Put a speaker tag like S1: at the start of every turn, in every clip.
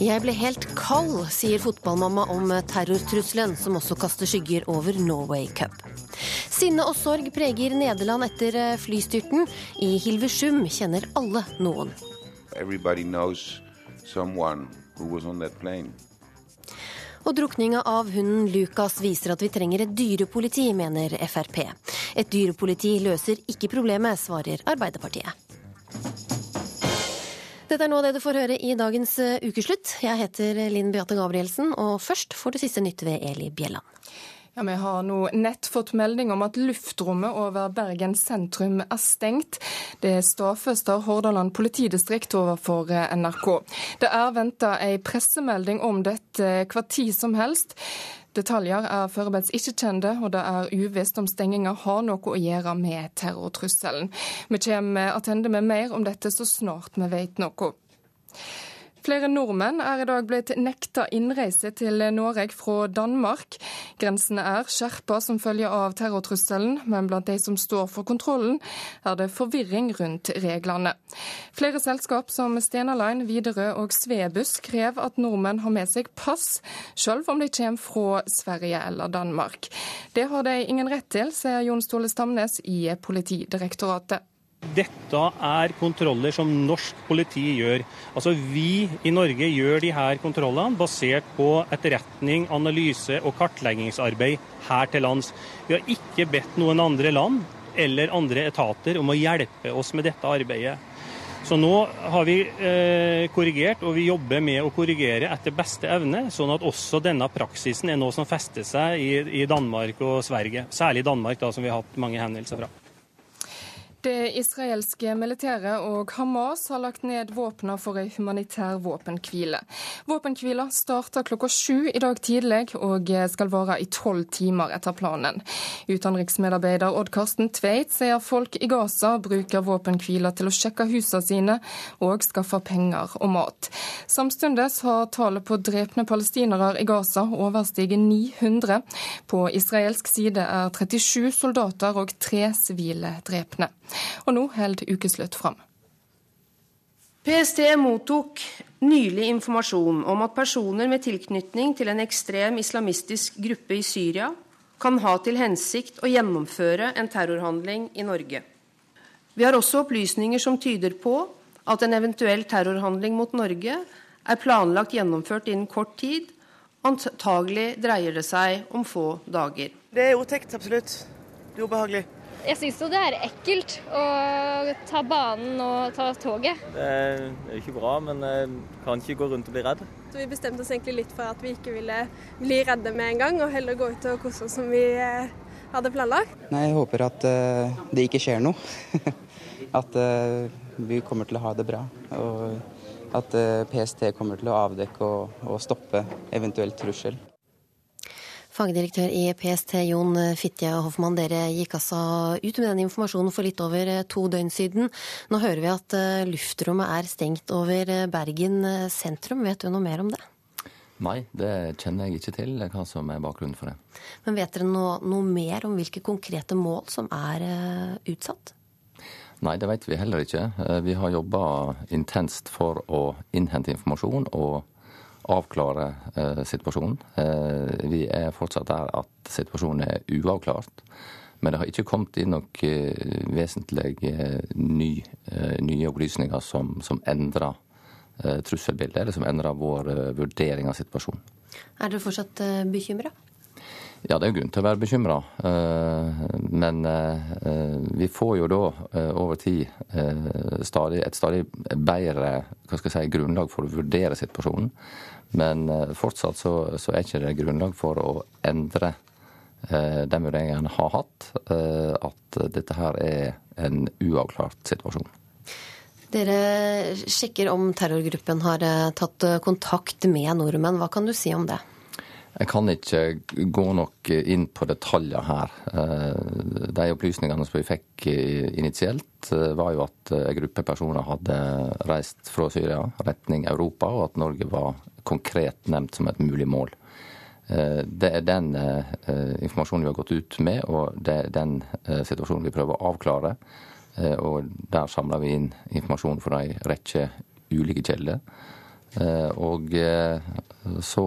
S1: Jeg ble helt kald, sier fotballmamma om terrortrusselen, som også kaster skygger over Norway Cup. Sinne og sorg preger Nederland etter flystyrten. I Hilversum kjenner alle noen. Og drukninga av hunden Lucas viser at vi trenger et dyrepoliti, mener Frp. Et dyrepoliti løser ikke problemet, svarer Arbeiderpartiet. Dette er nå det du får høre i dagens eh, ukeslutt. Jeg heter Linn Beate Gabrielsen, og først får du siste nytt ved Eli Bjelland.
S2: Ja, Vi har nå nett fått melding om at luftrommet over Bergen sentrum er stengt. Det stadfester Hordaland politidistrikt overfor eh, NRK. Det er venta ei pressemelding om dette hva tid som helst. Detaljer er foreløpig ikke kjente, og det er uvisst om stenginga har noe å gjøre med terrortrusselen. Vi kommer tilbake med mer om dette så snart vi vet noe. Flere nordmenn er i dag blitt nekta innreise til Norge fra Danmark. Grensene er skjerpa som følge av terrortrusselen, men blant de som står for kontrollen, er det forvirring rundt reglene. Flere selskap som Stena Line, Widerøe og Svebuss krever at nordmenn har med seg pass, selv om de kommer fra Sverige eller Danmark. Det har de ingen rett til, sier Jon Ståle Stamnes i Politidirektoratet.
S3: Dette er kontroller som norsk politi gjør. Altså Vi i Norge gjør de her kontrollene basert på etterretning, analyse og kartleggingsarbeid her til lands. Vi har ikke bedt noen andre land eller andre etater om å hjelpe oss med dette arbeidet. Så nå har vi eh, korrigert, og vi jobber med å korrigere etter beste evne, sånn at også denne praksisen er noe som fester seg i, i Danmark og Sverige. Særlig Danmark, da, som vi har hatt mange hendelser fra.
S2: Det israelske militæret og Hamas har lagt ned våpnene for en humanitær våpenhvile. Våpenhvila starter klokka sju i dag tidlig og skal vare i tolv timer etter planen. Utenriksmedarbeider Odd Karsten Tveit sier folk i Gaza bruker våpenhvila til å sjekke husene sine og skaffe penger og mat. Samtidig har tallet på drepne palestinere i Gaza overstiget 900. På israelsk side er 37 soldater og tre sivile drepne. Og nå holder ukeslutt fram.
S4: PST mottok nylig informasjon om at personer med tilknytning til en ekstrem islamistisk gruppe i Syria kan ha til hensikt å gjennomføre en terrorhandling i Norge. Vi har også opplysninger som tyder på at en eventuell terrorhandling mot Norge er planlagt gjennomført innen kort tid. Antagelig dreier det seg om få dager.
S5: Det er otregt, absolutt. Det er ubehagelig.
S6: Jeg syns jo det er ekkelt å ta banen og ta toget.
S7: Det er jo ikke bra, men jeg kan ikke gå rundt og bli redd.
S8: Så Vi bestemte oss egentlig litt for at vi ikke ville bli redde med en gang, og heller gå ut og kose oss som vi eh, hadde planlagt.
S9: Nei, Jeg håper at uh, det ikke skjer noe. at uh, vi kommer til å ha det bra. Og at uh, PST kommer til å avdekke og, og stoppe eventuell trussel.
S1: Fagdirektør i PST Jon Fitje Hoffmann, dere gikk altså ut med den informasjonen for litt over eh, to døgn siden. Nå hører vi at eh, luftrommet er stengt over eh, Bergen sentrum. Vet du noe mer om det?
S10: Nei, det kjenner jeg ikke til hva som er bakgrunnen for det.
S1: Men vet dere noe, noe mer om hvilke konkrete mål som er utsatt?
S10: Nei, det vet vi heller ikke. Vi har jobba intenst for å innhente informasjon og avklare eh, situasjonen. Eh, vi er fortsatt der at situasjonen er uavklart. Men det har ikke kommet inn noen eh, vesentlige eh, ny, eh, nye opplysninger som, som endrer trusselbildet, eller som endrer vår vurdering av situasjonen.
S1: Er dere fortsatt bekymra?
S10: Ja, det er grunn til å være bekymra. Men vi får jo da over tid stadig, et stadig bedre si, grunnlag for å vurdere situasjonen. Men eh, fortsatt så, så er ikke det grunnlag for å endre eh, den vurderingen en har hatt, eh, at dette her er en uavklart situasjon.
S1: Dere sjekker om terrorgruppen har tatt kontakt med nordmenn. Hva kan du si om det?
S10: Jeg kan ikke gå nok inn på detaljer her. De opplysningene som vi fikk initielt, var jo at en gruppe personer hadde reist fra Syria retning Europa, og at Norge var konkret nevnt som et mulig mål. Eh, det er den eh, informasjonen vi har gått ut med, og det er den eh, situasjonen vi prøver å avklare. Og der samler vi inn informasjon fra ei rekke ulike kilder. Og så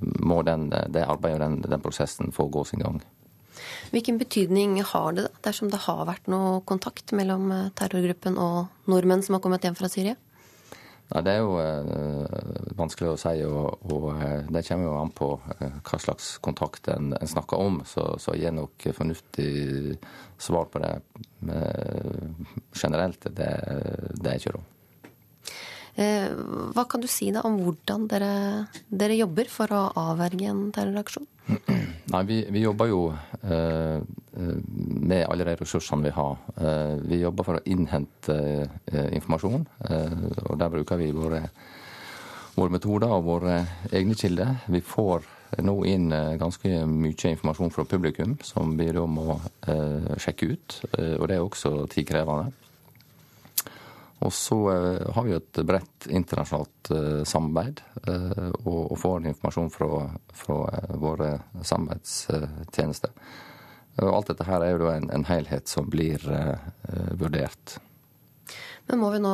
S10: må den, det arbeidet og den, den prosessen få gå sin gang.
S1: Hvilken betydning har det dersom det har vært noe kontakt mellom terrorgruppen og nordmenn som har kommet hjem fra Syria?
S10: Nei, Det er jo eh, vanskelig å si, og, og, eh, det kommer jo an på eh, hva slags kontakt en, en snakker om. Så, så gir nok fornuftig svar på det eh, generelt. Det, det er ikke råd.
S1: Eh, hva kan du si da om hvordan dere, dere jobber for å avverge en terroraksjon?
S10: Nei, vi, vi jobber jo eh, med alle de ressursene vi har. Eh, vi jobber for å innhente eh, informasjon, eh, og der bruker vi våre, våre, metoder og våre egne kilder. Vi får nå inn eh, ganske mye informasjon fra publikum som vi da må eh, sjekke ut, og det er også tidkrevende. Og så eh, har vi et bredt internasjonalt eh, samarbeid, eh, og får informasjon fra, fra våre samarbeidstjenester. Og alt dette her er jo en, en helhet som blir vurdert.
S1: Men må vi nå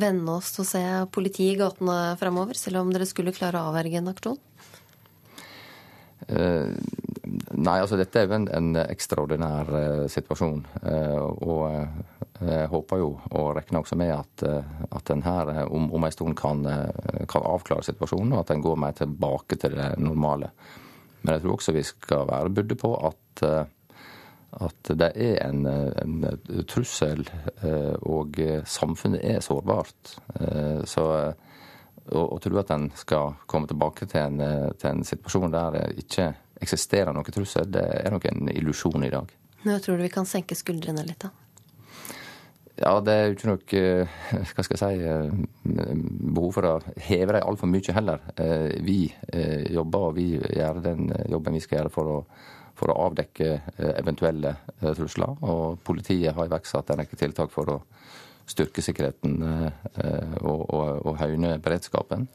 S1: venne oss til å se politi i gatene fremover, selv om dere skulle klare å avverge en aksjon?
S10: Nei, altså dette er jo en, en ekstraordinær situasjon. Og jeg håper jo, og regner også med, at, at en her om, om en stund kan, kan, avklare situasjonen, og at en går mer tilbake til det normale. Men jeg tror også vi skal være budde på at, at det er en, en trussel, og samfunnet er sårbart. Så å tro at en skal komme tilbake til en, til en situasjon der det ikke eksisterer noen trussel, det er nok en illusjon i dag.
S1: Nå tror du vi kan senke skuldrene litt, da?
S10: Ja, det er jo ikke noe eh, hva skal jeg si, eh, behov for å heve dem altfor mye heller. Eh, vi jobber, og vi gjør den jobben vi skal gjøre for å, for å avdekke eventuelle trusler. Og politiet har iverksatt en rekke tiltak for å styrke sikkerheten og, og, og høyne beredskapen.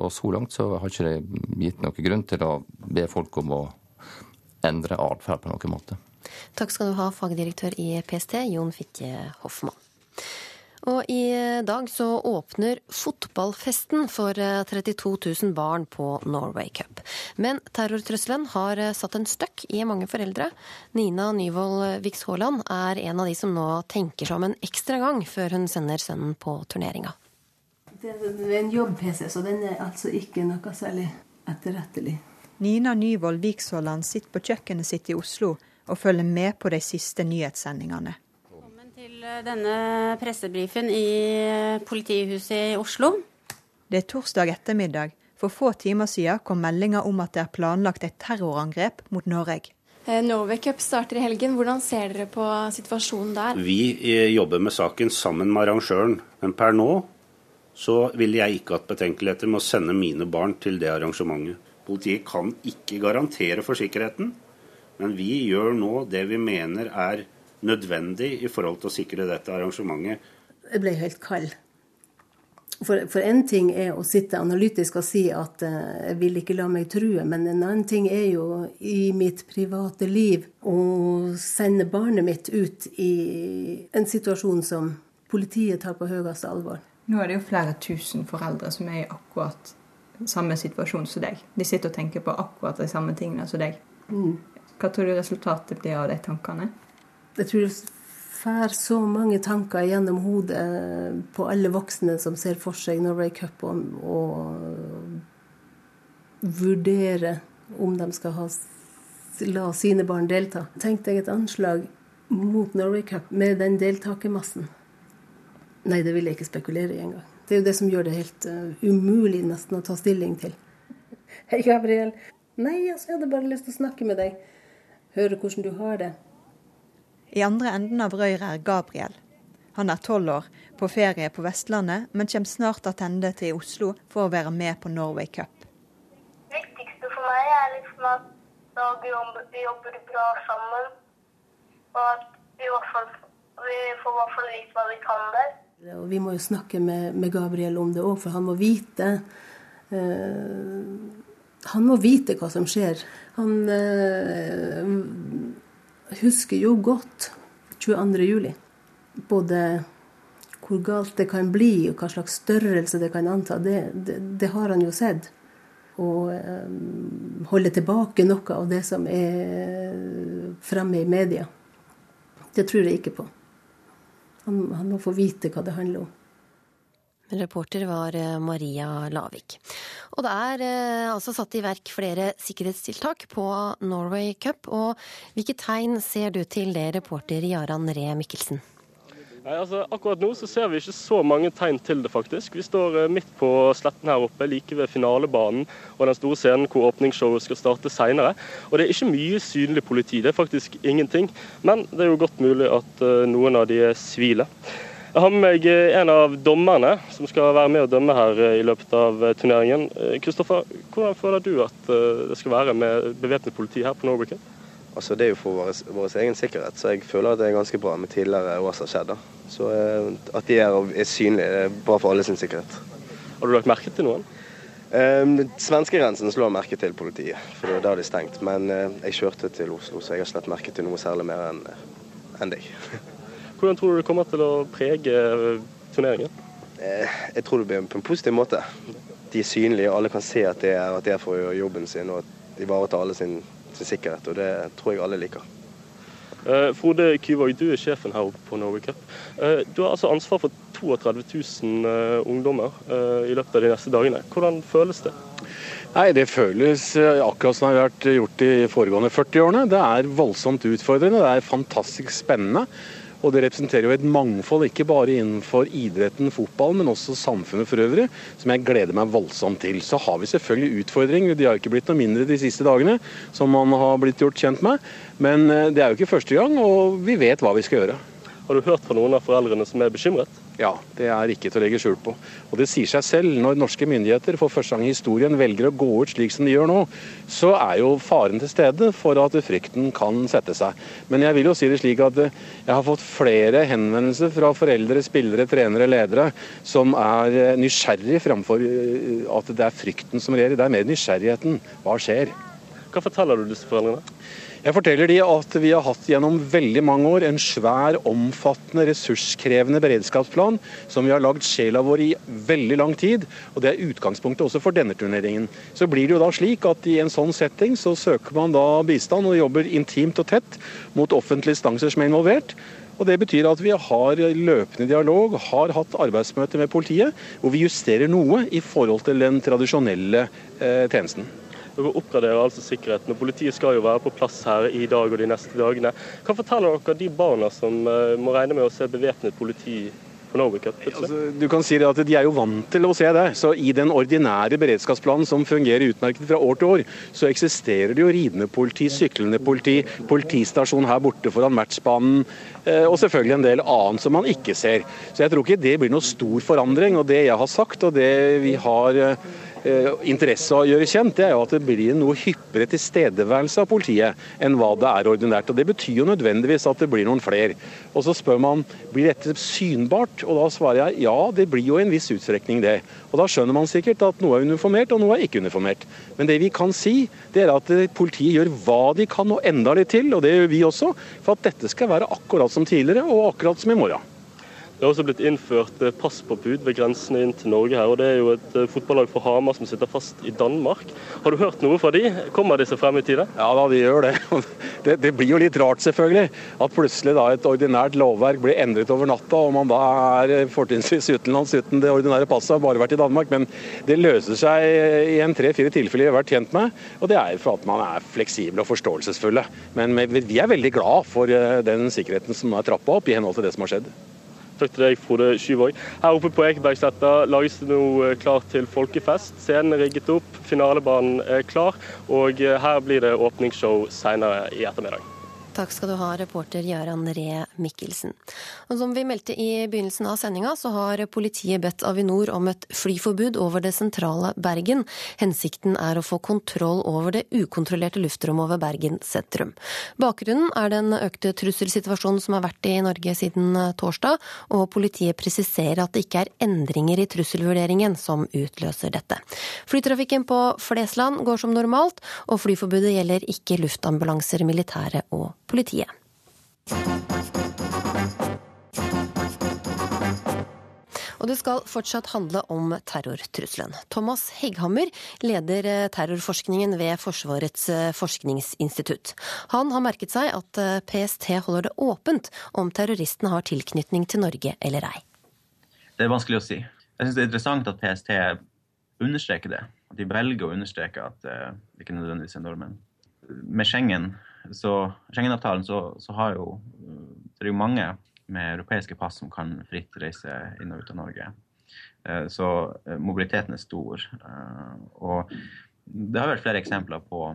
S10: Og så langt så har ikke det gitt noen grunn til å be folk om å endre atferd på noen måte.
S1: Takk skal du ha, fagdirektør i PST, Jon Fitje Hoffmann. Og i dag så åpner fotballfesten for 32 eh, 000 barn på Norway Cup. Men terrortrusselen har eh, satt en støkk i mange foreldre. Nina Nyvold Viks Haaland er en av de som nå tenker seg om en ekstra gang før hun sender sønnen på turneringa.
S11: Det er en jobb-PC, så den er altså ikke noe særlig etterrettelig.
S12: Nina Nyvold Viksholland sitter på kjøkkenet sitt i Oslo og følger med på de siste nyhetssendingene.
S13: Velkommen til eh, denne pressebrifen i eh, politihuset i Oslo.
S12: Det er torsdag ettermiddag. For få timer siden kom meldinga om at det er planlagt et terrorangrep mot Norge.
S14: Eh, Norway Cup starter i helgen. Hvordan ser dere på situasjonen der?
S15: Vi jobber med saken sammen med arrangøren, men per nå så vil jeg ikke hatt betenkeligheter med å sende mine barn til det arrangementet. Politiet kan ikke garantere for sikkerheten, men vi gjør nå det vi mener er nødvendig i forhold til å sikre dette arrangementet.
S11: Jeg ble helt kald. For én ting er å sitte analytisk og si at uh, jeg vil ikke la meg true, men en annen ting er jo i mitt private liv å sende barnet mitt ut i en situasjon som politiet tar på høyeste alvor.
S12: Nå er det jo flere tusen foreldre som er i akkurat samme situasjon som deg. De sitter og tenker på akkurat de samme tingene som deg. Mm. Hva tror du resultatet blir av de tankene?
S11: Jeg tror det får så mange tanker gjennom hodet på alle voksne som ser for seg Norway Cup, og, og vurderer om de skal ha, la sine barn delta. Tenk deg et anslag mot Norway Cup med den deltakermassen. Nei, det vil jeg ikke spekulere i engang. Det er jo det som gjør det helt uh, umulig nesten å ta stilling til. Hei, Gabriel. Nei, altså, jeg hadde bare lyst til å snakke med deg. Høre hvordan du har det.
S12: I andre enden av røret er Gabriel. Han er tolv år, på ferie på Vestlandet, men kommer snart tilbake til Oslo for å være med på Norway Cup.
S16: Det viktigste for meg er liksom at vi jobber bra sammen, og at vi, fall, vi får i hvert fall vite hva vi kan der.
S11: Og vi må jo snakke med, med Gabriel om det òg, for han må vite uh, Han må vite hva som skjer. Han uh, husker jo godt 22. juli. Både hvor galt det kan bli, og hva slags størrelse det kan anta, det, det, det har han jo sett. Å um, holde tilbake noe av det som er fremme i media, det tror jeg ikke på. Han, han må få vite hva det handler om.
S1: Reporter var eh, Maria Lavik. Og det er eh, altså satt i verk flere sikkerhetstiltak på Norway Cup. Og hvilke tegn ser du til det, reporter Jaran Ree Mikkelsen?
S17: Nei, altså Akkurat nå så ser vi ikke så mange tegn til det, faktisk. Vi står eh, midt på sletten her oppe, like ved finalebanen og den store scenen hvor åpningsshowet skal starte seinere. Og det er ikke mye synlig politi, det er faktisk ingenting. Men det er jo godt mulig at eh, noen av de er sivile. Jeg har med meg eh, en av dommerne som skal være med og dømme her i løpet av turneringen. Kristoffer, hvordan føler du at det skal være med bevæpnet politi her på Cup?
S18: Altså, det er jo for vår, vår, egen sikkerhet, så jeg føler at det er ganske bra med tidligere år som har skjedd. Så eh, at de er, er synlige, det er bra for alle sin sikkerhet.
S17: Har du lagt merke til noen?
S18: Eh, Svenskegrensen slår merke til politiet, for det var da de stengt. Men eh, jeg kjørte til Oslo, så jeg har slett merke til noe særlig mer enn en deg.
S17: Hvordan tror du det kommer til å prege turneringen?
S18: Uh, jeg tror det blir på en positiv måte. De er synlige, alle kan se at de er, at det er for å gjøre jobben sin og ivareta alle sin sin sikkerhet, og det tror jeg alle liker.
S17: Uh, Frode Kyvåg, du er sjefen her oppe på Norway Cup. Uh, du har altså ansvar for 32 000 uh, ungdommer i løpet av de neste dagene. Hvordan føles det?
S19: Nei, Det føles akkurat som det har vært gjort de foregående 40 årene. Det er voldsomt utfordrende, det er fantastisk spennende. Og det representerer jo et mangfold, ikke bare innenfor idretten, fotball, men også samfunnet for øvrig, som jeg gleder meg voldsomt til. Så har vi selvfølgelig utfordringer, de har ikke blitt noe mindre de siste dagene, som man har blitt gjort kjent med. Men eh, det er jo ikke første gang, og vi vet hva vi skal gjøre.
S17: Har du hørt fra noen av foreldrene som er bekymret?
S19: Ja, det er ikke til å legge skjul på. Og det sier seg selv. Når norske myndigheter for første gang i historien velger å gå ut slik som de gjør nå, så er jo faren til stede for at frykten kan sette seg. Men jeg vil jo si det slik at eh, jeg har fått flere henvendelser fra foreldre, spillere, trenere, ledere som er nysgjerrige nysgjerrig framfor eh, at det er frykten som regjerer. Det er mer nysgjerrigheten. Hva skjer?
S17: Hva forteller du disse foreldrene?
S19: Jeg forteller de at vi har hatt gjennom veldig mange år en svær, omfattende, ressurskrevende beredskapsplan som vi har lagd sjela vår i veldig lang tid. og Det er utgangspunktet også for denne turneringen. Så blir det jo da slik at i en sånn setting så søker man da bistand og jobber intimt og tett mot offentlige instanser som er involvert. Og Det betyr at vi har løpende dialog, har hatt arbeidsmøter med politiet, hvor vi justerer noe i forhold til den tradisjonelle eh, tjenesten.
S17: Dere oppgraderer altså sikkerheten, og politiet skal jo være på plass her i dag og de neste dagene. Hva forteller dere de barna som eh, må regne med å se bevæpnet politi
S19: Altså, du kan si at De er jo vant til å se det. så I den ordinære beredskapsplanen som fungerer utmerket fra år til år, så eksisterer det jo ridende politi, syklende politi, politistasjon her borte foran matchbanen, eh, og selvfølgelig en del annet som man ikke ser. Så jeg tror ikke det blir noe stor forandring. og Det jeg har sagt og det vi har Eh, interesse av å gjøre kjent, det er jo at det blir noe hyppigere tilstedeværelse av politiet enn hva det er ordinært. og Det betyr jo nødvendigvis at det blir noen flere. Og Så spør man blir dette synbart, og da svarer jeg ja, det blir jo i en viss utstrekning det. Og Da skjønner man sikkert at noe er uniformert og noe er ikke uniformert. Men det vi kan si, det er at politiet gjør hva de kan og enda litt til, og det gjør vi også, for at dette skal være akkurat som tidligere og akkurat som i morgen.
S17: Det har også blitt innført eh, passpåbud ved grensene inn til Norge her. og Det er jo et eh, fotballag fra Hamar som sitter fast i Danmark. Har du hørt noe fra de? Kommer disse frem i tide?
S19: Ja da, de gjør det. det. det. blir jo litt rart, selvfølgelig. At plutselig da et ordinært lovverk blir endret over natta, og man da er eh, fortrinnsvis utenlands uten det ordinære passet, har bare vært i Danmark. Men det løser seg i en tre-fire tilfeller vi har vært tjent med. Og det er for at man er fleksible og forståelsesfulle. Men vi er veldig glad for den sikkerheten som er trappa opp i henhold til det som har skjedd.
S17: Takk til deg, Frode Skyvåg. Her oppe på Ekebergsletta lages det nå eh, klart til folkefest. Scenen er rigget opp, finalebanen er klar, og eh, her blir det åpningsshow senere i ettermiddag.
S1: Takk skal du ha, reporter Gøran Ree Mikkelsen. Og som vi meldte i begynnelsen av sendinga, så har politiet bedt Avinor om et flyforbud over det sentrale Bergen. Hensikten er å få kontroll over det ukontrollerte luftrommet over Bergen sentrum. Bakgrunnen er den økte trusselsituasjonen som har vært i Norge siden torsdag, og politiet presiserer at det ikke er endringer i trusselvurderingen som utløser dette. Flytrafikken på Flesland går som normalt, og flyforbudet gjelder ikke luftambulanser, militære og politiet. Og det skal fortsatt handle om terrortrusselen. Thomas Hegghammer leder eh, terrorforskningen ved Forsvarets eh, forskningsinstitutt. Han har merket seg at eh, PST holder det åpent om terroristen har tilknytning til Norge eller ei.
S20: Det er vanskelig å si. Jeg syns det er interessant at PST understreker det. At de velger å understreke at det ikke nødvendigvis er nordmenn. Med Schengen, så, Schengen-avtalen så, så, har jo det er jo mange med europeiske pass som kan fritt reise inn og ut av Norge. Eh, så eh, mobiliteten er stor. Eh, og det har vært flere eksempler på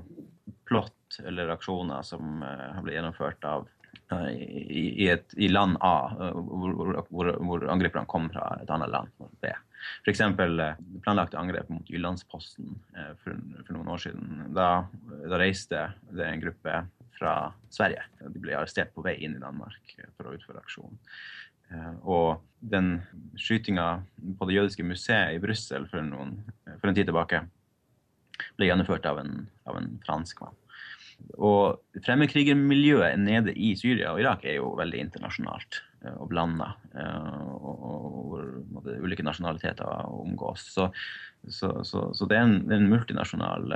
S20: plott eller aksjoner som har blitt gjennomført av i, et, i, land A, hvor, hvor, hvor angriperne kom fra et annet land, B. F.eks. planlagte angrep mot Jyllandsposten for, for, noen år siden. Da, da reiste det en gruppe fra Sverige. De ble arrestert på vei inn i Danmark for å utføre aksjon. Eh, og den skytinga på Det jødiske museet i Brussel for, for, en tid tilbake ble gjennomført av en, av en fransk mann. Og fremmedkrigermiljøet nede i Syria og Irak er jo veldig internasjonalt eh, og blanda. Hvor og, ulike nasjonaliteter omgås. Så, så, så, så det, er en, en, multinasjonal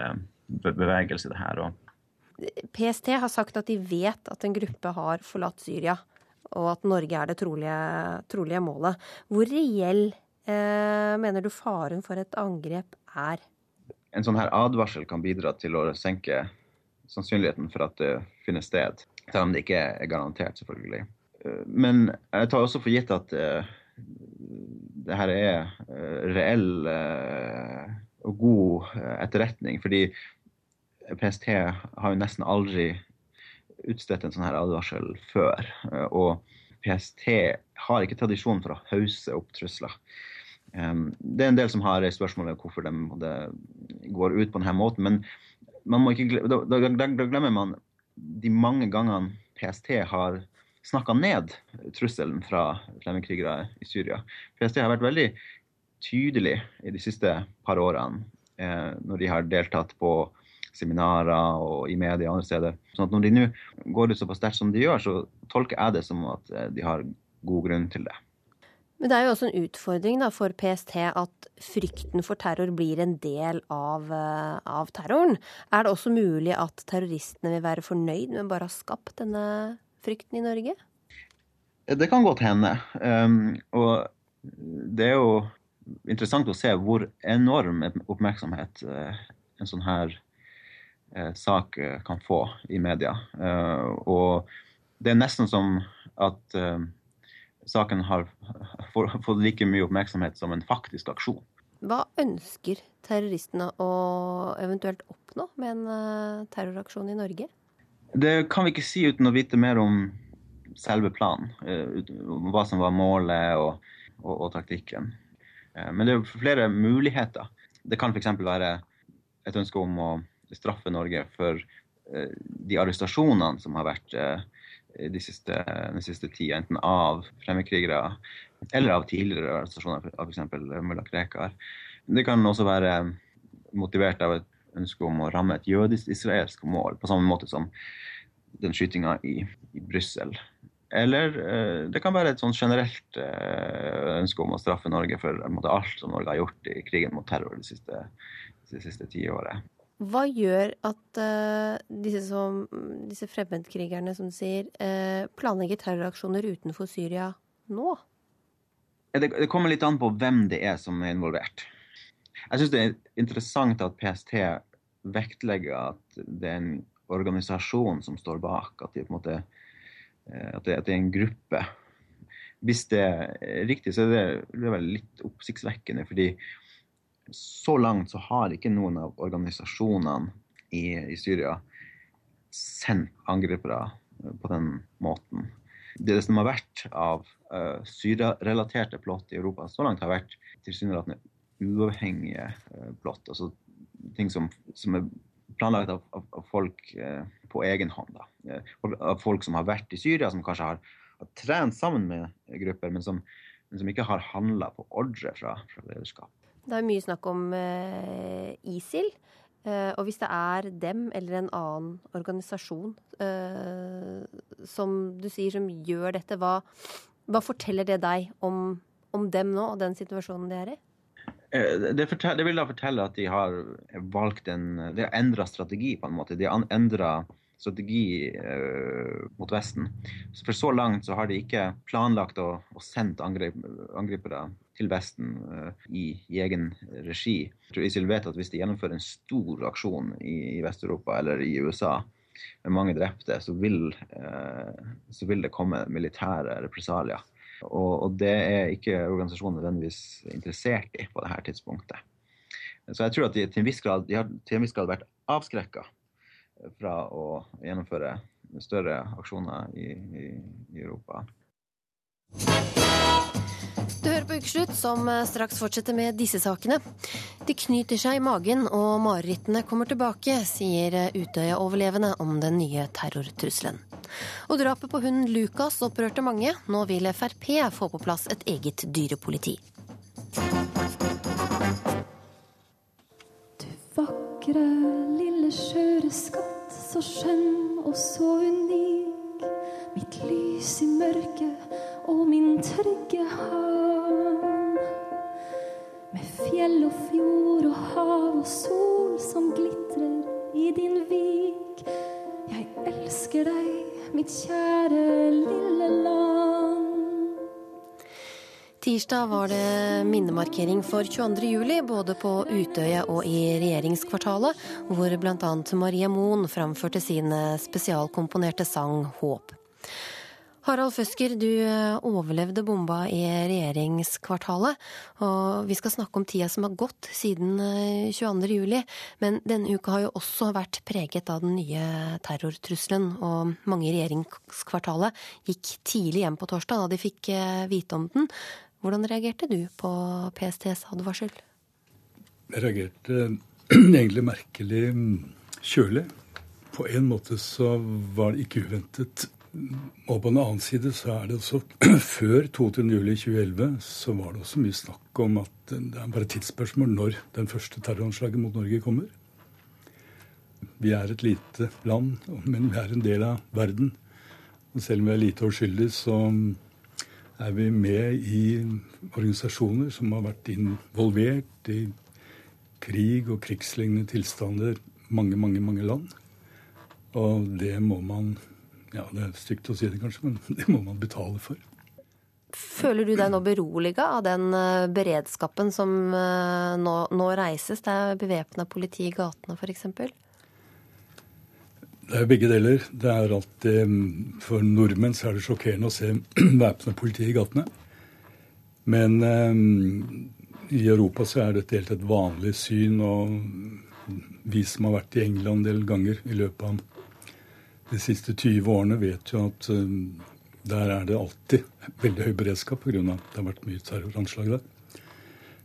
S20: bevegelse, det her. Og
S1: PST har sagt at de vet at en gruppe har forlatt Syria, og at Norge er det trolige, trolige målet. Hvor reell eh, mener du faren for et angrep er?
S20: En sånn her advarsel kan bidra til å senke sannsynligheten for at det finner sted. Selv om det ikke er garantert, selvfølgelig. Eh, men jeg tar også for gitt at uh, det her er uh, reell uh, og god etterretning. Fordi PST har jo nesten aldri utstedt en sånn her advarsel før. Og PST har ikke tradisjon for å hause opp trusler. Det er en del som har spørsmålet hvorfor de går ut på denne måten. Men ikke, da, da, da glemmer man de mange gangene PST har snakka ned trusselen fra fremmedkrigere i Syria. PST har vært veldig tydelig i de siste par årene eh, når de har deltatt på seminarer og i media og andre steder. Sånn at når de nå går ut såpass sterkt som de gjør, så tolker jeg det som at eh, de har god grunn til det.
S1: Men det er jo også en utfordring da, for PST at frykten for terror blir en del av, eh, av, terroren. Er det også mulig at terroristene vil være fornøyd med bare å ha skapt denne frykten i Norge?
S20: Det kan godt hende. Um, og det er jo interessant å se hvor enorm oppmerksomhet en sånn her Eh, sak eh, kan få i media. Eh, og det er nesten som at saken har fått like mye oppmerksomhet som en faktisk aksjon.
S1: Hva ønsker terroristene å eventuelt oppnå med en terroraksjon i Norge?
S20: Det kan vi ikke si uten å vite mer om selve planen. Hva som var målet og, og, og taktikken. Men det er flere muligheter. Det kan f.eks. være et ønske om å straffe Norge for eh, de arrestasjonene som har vært eh, de siste, den siste tida, enten av fremmedkrigere eller av tidligere arrestasjoner av f.eks. mulla Krekar. Det kan også være motivert av et ønske om å ramme et jødisk-israelsk mål, på samme måte som den skytinga i, i Brussel. Eller eh, det kan være et sånn generelt ønske om å straffe Norge for måte, alt som Norge har gjort i krigen mot terror det siste, det siste tiåret.
S1: Hva gjør at uh, disse, som, disse, fremmedkrigerne, som sier, uh, planlegger terroraksjoner utenfor Syria nå?
S20: Det, det, kommer litt an på hvem det er som er involvert. Jeg syns det er interessant at PST vektlegger at det er en organisasjon som står bak, at, de, måte, uh, at, det, at det, er en gruppe. Hvis det er riktig, så er det, det er litt oppsiktsvekkende. fordi så langt så har ikke noen av organisasjonene i, i Syria sendt angripere eh, på den måten. Det som har vært av uh, Syria-relaterte plott i Europa så langt, har vært tilsynelatende uavhengige uh, plott. Altså ting som, som er planlagt av, av, av folk uh, på egen hånd. Da. Av folk som har vært i Syria, som kanskje har, har trent sammen med grupper, men som, men som ikke har handla på ordre fra, fra lederskap.
S1: Det er mye snakk om eh, ISIL. Eh, og hvis det er dem eller en annen organisasjon eh, som du sier som gjør dette, hva, hva forteller det deg om, om dem nå og den situasjonen de er i?
S20: Det, fortell, det, vil da fortelle at de har valgt en De har endra strategi, på en måte. De har endra strategi uh, mot Vesten. Så for så langt så har de ikke planlagt å, å sende angrip, angripere til Vesten uh, i, i, egen regi. Jeg tror ISIL vet at hvis de gjennomfører en stor aksjon i, i Vest-Europa eller i USA med mange drepte, så vil, uh, så vil det komme militære represalier. Og, og, det er ikke organisasjonen nødvendigvis interessert i på dette tidspunktet. Så jeg tror at de til en viss grad, har til en viss grad vært avskrekka fra å gjennomføre større aksjoner i, i, i Europa.
S1: Du hører på Ukeslutt, som straks fortsetter med disse sakene. De knyter seg i magen og marerittene kommer tilbake, sier Utøya-overlevende om den nye terrortrusselen. Og drapet på hunden Lukas opprørte mange. Nå vil Frp få på plass et eget dyrepoliti.
S21: Vakre, lille skjøre skatt, så skjønn og så unik. Mitt lys i mørket og min trygge havn. Med fjell og fjord og hav og sol som glitrer i din vik. Jeg elsker deg, mitt kjære lille land.
S1: Tirsdag var det minnemarkering for 22. juli, både på Utøya og i regjeringskvartalet, hvor bl.a. Maria Moen framførte sin spesialkomponerte sang 'Håp'. Harald Føsker, du eh, overlevde bomba i regjeringskvartalet. Og vi skal snakke om tida som har gått siden 22. juli. Men denne uka har jo også vært preget av den nye terrortrusselen. Og mange i regjeringskvartalet gikk tidlig hjem på torsdag da de fikk eh, vite om den. Hvordan reagerte du på PSTs advarsel?
S22: Jeg reagerte egentlig merkelig mm, kjølig. På en måte så var det ikke uventet. Og på den annen side så er det også Før 22.07.2011 så var det også mye snakk om at det er bare et tidsspørsmål når den første terroranslaget mot Norge kommer. Vi er et lite land, men vi er en del av verden. Og selv om vi er lite og uskyldige, så er vi med i organisasjoner som har vært involvert i krig og krigslignende tilstander mange, mange, mange land. Og det må man ja, det er stygt å si det kanskje, men det må man betale for.
S1: Føler du deg nå beroliga av den eh, beredskapen som eh, nå, nå reises? Det er bevæpna politi i gatene f.eks.?
S22: Det er begge deler. Det er alltid, mm, For nordmenn så er det sjokkerende å se væpna politi i gatene. Men eh, i Europa så er dette helt et vanlig syn. Og vi som har vært i England en del ganger i løpet av de siste 20 årene vet jo at eh, der er det alltid veldig høy beredskap pga. at det har vært mye terroranslag der.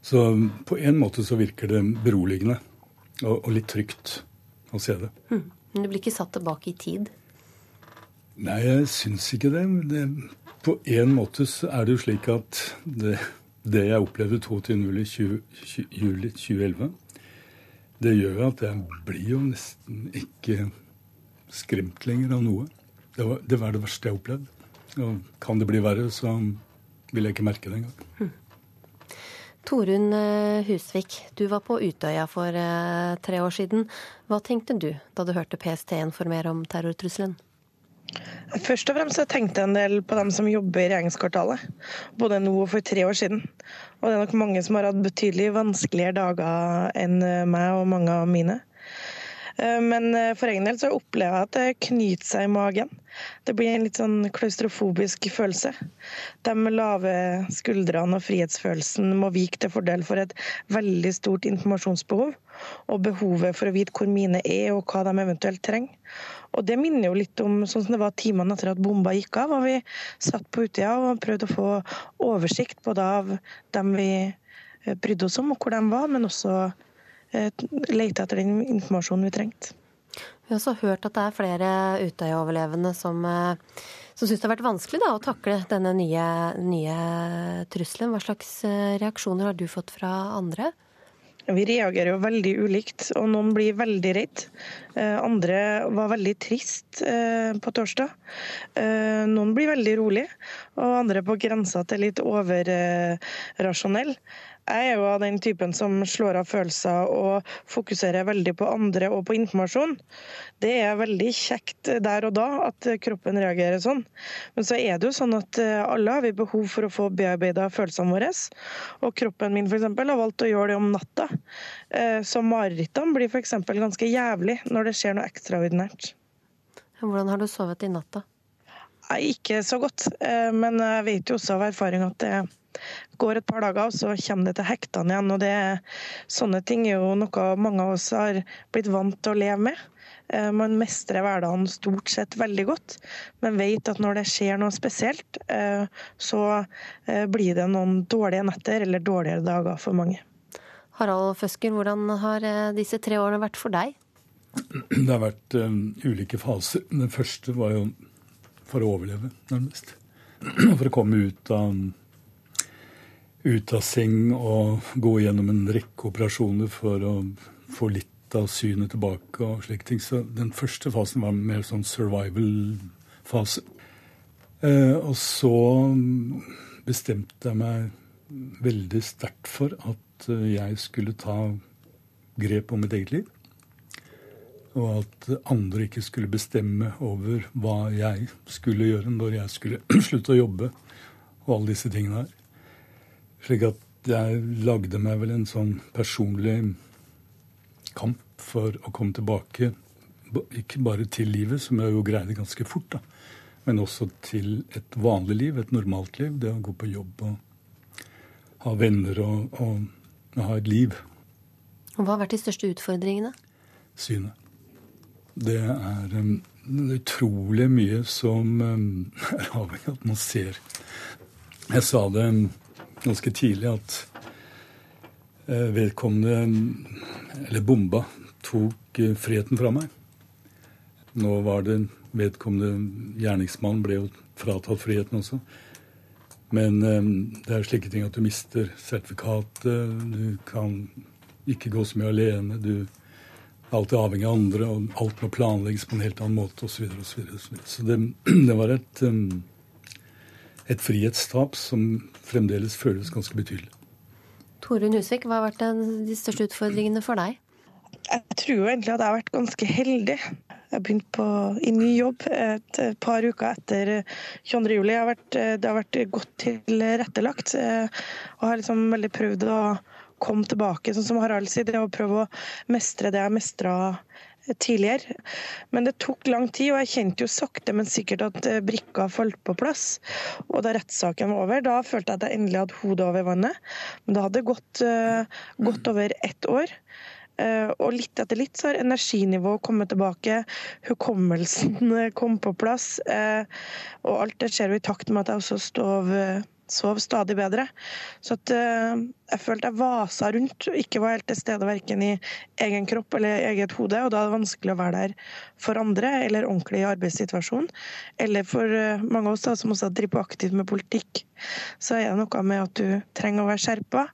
S22: Så på en måte så virker det beroligende og, og litt trygt å se det.
S1: Mm. Men du blir ikke satt tilbake i tid?
S22: Nei, jeg syns ikke det. det. På en måte så er det jo slik at det, det jeg opplevde 22.07.2011, det gjør at jeg blir jo nesten ikke skremt lenger av noe. Det var, det var det, verste jeg opplevde. Og kan det bli verre, så vil jeg ikke merke det engang.
S1: Torunn eh, Husvik, du var på Utøya for eh, tre år siden. Hva tenkte du da du hørte PST informere om terrortrusselen?
S23: Først og fremst tenkte jeg en del på dem som jobber i regjeringskvartalet. Både nå og for tre år siden. Og det er nok mange som har hatt betydelig vanskeligere dager enn meg og mange av mine. Eh, men eh, for egen del så opplever jeg at det knyter seg i magen. Det blir en litt sånn klaustrofobisk følelse. De lave skuldrene og frihetsfølelsen må vike til fordel for et veldig stort informasjonsbehov. Og behovet for å vite hvor mine er og hva de eventuelt trenger. Og Det minner jo litt om sånn som det var timene etter at bomba gikk av. og Vi satt på Utøya og prøvde å få oversikt både av dem vi eh, brydde oss om, og hvor de var, men også lete etter den informasjonen vi trengte.
S1: Vi har også hørt at det er flere Utøya-overlevende som, eh, som syns det har vært vanskelig da, å takle denne nye, nye trusselen. Hva slags eh, reaksjoner har du fått fra andre?
S23: Vi reagerer jo veldig ulikt, og noen blir veldig redd. Eh, andre var veldig trist eh, på torsdag. Eh, noen blir veldig rolig, og andre på grensa til litt overrasjonell. Jeg er jo av den typen som slår av følelser og fokuserer veldig på andre og på informasjon. Det er veldig kjekt der og da at kroppen reagerer sånn. Men så er det jo sånn at eh, alle har vi behov for å få bearbeida følelsene våre. Og kroppen min f.eks. har valgt å gjøre det om natta. Eh, så marerittene blir f.eks. ganske jævlig når det skjer noe ekstraordinært.
S1: Hvordan har du sovet i natta?
S23: Ikke så godt, eh, men jeg vet jo også av erfaring at det går et par dager, og så kommer det til hektene igjen. og det, Sånne ting er jo noe mange av oss har blitt vant til å leve med. Eh, man mestrer hverdagen stort sett veldig godt, men vet at når det skjer noe spesielt, eh, så eh, blir det noen dårlige netter eller dårligere dager for mange.
S1: Harald Føsker, hvordan har disse tre årene vært for deg?
S22: Det har vært um, ulike faser. Den første var jo for å overleve, nærmest. For å komme ut av ut av seng og gå gjennom en rekke operasjoner for å få litt av synet tilbake og slike ting. Så den første fasen var mer sånn survival-fase. Eh, og så bestemte jeg meg veldig sterkt for at eh, jeg skulle ta grep om mitt eget liv. Og at andre ikke skulle bestemme over hva jeg skulle gjøre når jeg skulle slutte å jobbe og alle disse tingene her. Slik at jeg lagde meg vel en sånn personlig kamp for å komme tilbake. Ikke bare til livet, som jeg jo greide ganske fort, da, men også til et vanlig liv, et normalt liv. Det å gå på jobb og ha venner og, og ha et liv.
S1: Og Hva har vært de største utfordringene?
S22: Synet. Det er um, utrolig mye som um, er avhengig av at man ser. Jeg sa det um, ganske tidlig at eh, vedkommende, eller bomba, tok eh, friheten fra meg. Nå var det vedkommende gjerningsmann ble jo fratatt friheten også. Men eh, det er slike ting at du mister sertifikatet, du kan ikke gå så mye alene. du er alltid avhengig av andre, og alt må planlegges på en helt annen måte osv. Så, videre, og så, videre. så det, det var et um, et frihetstap som fremdeles føles ganske betydelig.
S1: Torunn Husvik, hva har vært de største utfordringene for deg?
S23: Jeg tror jo egentlig at jeg har vært ganske heldig. Jeg begynte på, i ny jobb et par uker etter 22. juli. det har vært godt tilrettelagt. Og har liksom veldig prøvd å komme tilbake, sånn som Harald sier. Det å prøve å mestre det jeg mestra tidligere. Men det tok lang tid, og jeg kjente jo sakte, men sikkert at eh, brikka falt på plass. Og da rettssaken var over, da følte jeg at jeg endelig hadde hodet over vannet. Men det hadde gått uh, godt over ett år. Uh, og litt etter litt så har energinivået kommet tilbake, hukommelsen kom på plass. Og alt det skjer jo i takt med at jeg også står sov stadig bedre. Så at, uh, jeg følte jeg vasa rundt ikke var helt til stede verken i egen kropp eller eget hode. Og da er det vanskelig å være der for andre eller ordentlig i arbeidssituasjonen. Eller for uh, mange av oss da, som også driver aktivt med politikk, så er det noe med at du trenger å være skjerpa.